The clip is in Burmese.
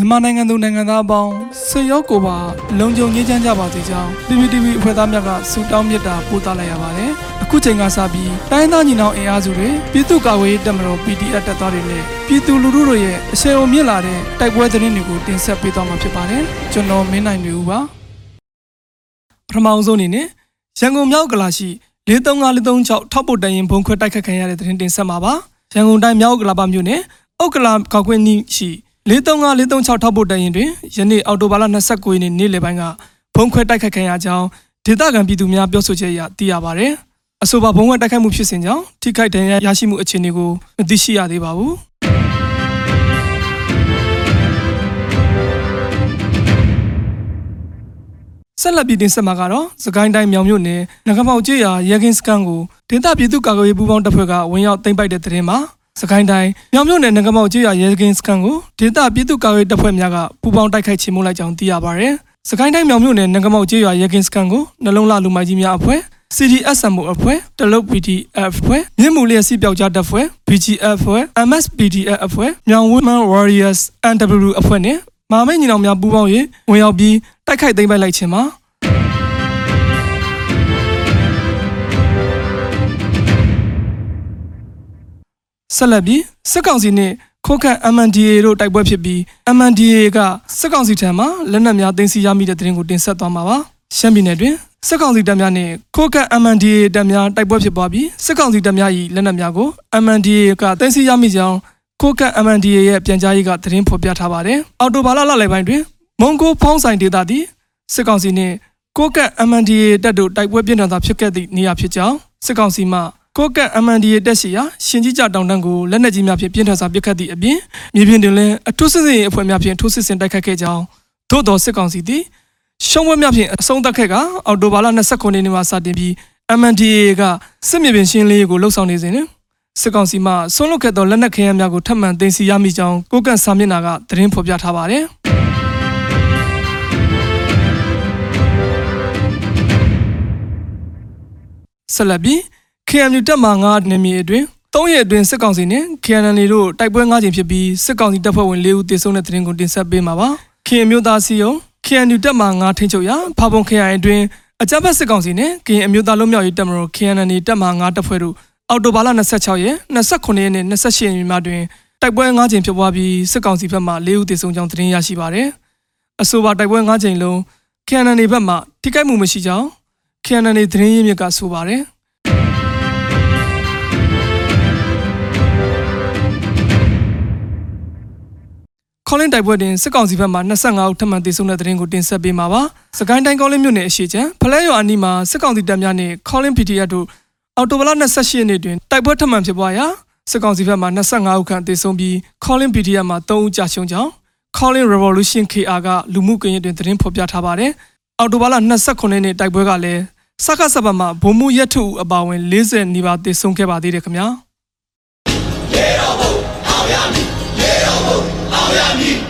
မြန်မာနိုင်ငံသူနိုင်ငံသားအပေါင်းဆွေရောက်ကိုပါလုံခြုံရေးချမ်းကြပါစေကြောင်း PPTV အဖွဲ့သားများကဆုတောင်းမေတ္တာပို့သလိုက်ရပါတယ်။အခုချိန်ကစပြီးတိုင်းသားညီနောင်အင်အားစုတွေပြည်သူ့ကာကွယ်ရေးတပ်မတော် PDF တပ်သားတွေနဲ့ပြည်သူလူထုတို့ရဲ့အရှိန်အဟုန်မြင့်လာတဲ့တိုက်ပွဲသတင်းတွေကိုတင်ဆက်ပေးသွားမှာဖြစ်ပါတယ်။ကျွန်တော်မင်းနိုင်နေဦးပါ။ပထမအောင်ဆုံးအနေနဲ့ရန်ကုန်မြောက်ကလာရှိ435336ထောက်ပို့တန်ရင်ဘုံခွဲတိုက်ခတ်ခံရတဲ့သတင်းတင်ဆက်မှာပါ။ရန်ကုန်တိုင်းမြောက်ကလာပါမြို့နယ်အုတ်ကလာကောက်ကွင်းနီးရှိ 435436ထောက်ပို့တန်ရင်တွင်ယနေ့အော်တိုဘာလ29ရက်နေ့နေ့လယ်ပိုင်းကဘုံခွဲတိုက်ခတ်ခံရကြောင်းဒေသခံပြည်သူများပြောဆိုချက်အရသိရပါဗျ။အဆိုပါဘုံခွဲတိုက်ခိုက်မှုဖြစ်စဉ်ကြောင့်ထိခိုက်ဒဏ်ရာရရှိမှုအခြေအနေကိုမသိရှိရသေးပါဘူး။ဆက်လက်ပြီးတင်ဆက်မှာကတော့စကိုင်းတိုင်းမြောင်မြို့နယ်ငကမောက်ကျေးရွာရဲကင်းစကန်ကိုဒေသပြည်သူ့ကာကွယ်ရေးပူးပေါင်းတပ်ဖွဲ့ကဝင်ရောက်သိမ်းပိုက်တဲ့တဲ့တင်မှာ စကိုင်းတိုင်းမြောင်မြို့နယ်ငကမောက်ကျေးရွာရဲကင်းစကန်ကိုဒေသပြည်သူ့ကာကွယ်ရေးတပ်ဖွဲ့များကပူးပေါင်းတိုက်ခိုက်ချေမှုလိုက်ကြောင်းသိရပါဗျ။စကိုင်းတိုင်းမြောင်မြို့နယ်ငကမောက်ကျေးရွာရဲကင်းစကန်ကိုနှလုံးလှလူမိုက်ကြီးများအဖွဲ့ CDSMO အဖွဲ့တလုတ် PDF အဖွဲ့မြင်းမူလျက်စီပြောက်ကြားတပ်ဖွဲ့ BGF အဖွဲ့ MSPDF အဖွဲ့မြောင် Women Warriors NW အဖွဲ့နဲ့မာမိတ်ညီနောင်များပူးပေါင်း၍ဝင်ရောက်ပြီးတိုက်ခိုက်သိမ်းပိုက်လိုက်ခြင်းမှာ ဆက်လက်ပြီးစစ်ကောင်စီနှင့်ခိုးခန့် MNDA တို့တိုက်ပွဲဖြစ်ပြီး MNDA ကစစ်ကောင်စီထံမှလက်နက်များတင်စီရမိတဲ့တဲ့ရင်ကိုတင်ဆက်သွားမှာပါရှမ်းပြည်နယ်တွင်စစ်ကောင်စီတပ်များနဲ့ခိုးခန့် MNDA တပ်များတိုက်ပွဲဖြစ်ပွားပြီးစစ်ကောင်စီတပ်များ၏လက်နက်များကို MNDA ကတင်စီရမိကြောင်းခိုးခန့် MNDA ရဲ့ပြန်ကြားရေးကသတင်းဖော်ပြထားပါတယ်အော်တိုဘာလလလယ်ပိုင်းတွင်မွန်ဂိုဖုံးဆိုင်ဒေသသည်စစ်ကောင်စီနှင့်ကိုကတ် MNDA တပ်တို့တိုက်ပွဲပြင်းထန်စွာဖြစ်ခဲ့သည့်နေရာဖြစ်ကြောင်းစစ်ကောင်စီမှ ကိုကတ် MNDA တပ်ရှိရာရှင်ကြီးကြတောင်တန်းကိုလက်နက်ကြီးများဖြင့်ပြင်းထန်စွာပစ်ခတ်သည့်အပြင်မြေပြင်တွင်လည်းအထူးစစ်စင်ရေးအဖွဲ့များဖြင့်ထိုးစစ်ဆင်တိုက်ခတ်ခဲ့ကြောင်းသို့တော်စစ်ကောင်စီသည်ရှုံးပွဲများဖြင့်အဆုံးသတ်ခဲ့ကအော်တိုဘာလ29ရက်နေ့မှစတင်ပြီး MNDA ကစစ်မြေပြင်ရှင်းလင်းရေးကိုလှုပ်ဆောင်နေစဉ်တွင်စစ်ကောင်စီမှဆွန့်လွတ်ခဲ့သောလက်နက်ခဲယမ်းများကိုထပ်မံတင်စီရမိကြောင်းကိုကန့်စာမျက်နှာကသတင်းဖော်ပြထားပါတယ်။ဆက်လက် ပြီး KMU တပ်မှ9နယ်မြေအတွင်း၃ရက်အတွင်းစစ်ကောင်စီနဲ့ KNL တို့တိုက်ပွဲ၅ကြိမ်ဖြစ်ပြီးစစ်ကောင်စီတပ်ဖွဲ့ဝင်၄ဦးသေဆုံးတဲ့သတင်းကိုတင်ဆက်ပေးမှာပါ။ KN မျိုးသားစီယုံ KNU တပ်မှ9ထိန်းချုပ်ရာဖာပုံခရိုင်အတွင်းအကြမ်းဖက်စစ်ကောင်စီနဲ့ KN အမျိုးသားလုံးမြောက်ရေးတပ်မတော် KNL တပ်မှ9တပ်ဖွဲ့တို့အောက်တိုဘာလ26ရက်29ရက်နဲ့28ရက်နေ့မှာတွင်တိုက်ပွဲ၅ကြိမ်ဖြစ်ပွားပြီးစစ်ကောင်စီဘက်မှ၄ဦးသေဆုံးကြောင်းသတင်းရရှိပါတယ်။အဆိုပါတိုက်ပွဲ၅ကြိမ်လုံး KNL ဘက်မှထိခိုက်မှုမရှိကြောင်း KNL သတင်းရင်းမြစ်ကဆိုပါတယ်။ ခေါလင်းတိုက်ပွဲတွင်စစ်ကောင်စီဘက်မှ25ဦးထပ်မံတေဆုံးတဲ့တဲ့ရင်ကိုတင်ဆက်ပေးမှာပါ။စကိုင်းတိုင်းခေါလင်းမြို့နယ်အရှိချံဖလဲရွာအနီးမှာစစ်ကောင်စီတပ်များနဲ့ခေါလင်း PDF တို့အော်တိုဘလ28ရက်နေ့တွင်တိုက်ပွဲထပ်မံဖြစ်ပွားရာစစ်ကောင်စီဘက်မှ25ဦးခန့်တေဆုံးပြီးခေါလင်း PDF မှာ3ဦးကြာရှုံးကြောင်း Calling Revolution KR ကလူမှုကွန်ရက်တွင်သတင်းဖော်ပြထားပါတယ်။အော်တိုဘာလ29ရက်နေ့တိုက်ပွဲကလည်းစကားစပတ်မှာဘုံမှုရက်ထုအပါဝင်40နီးပါးတေဆုံးခဲ့ပါသေးတယ်ခင်ဗျာ။ Miami.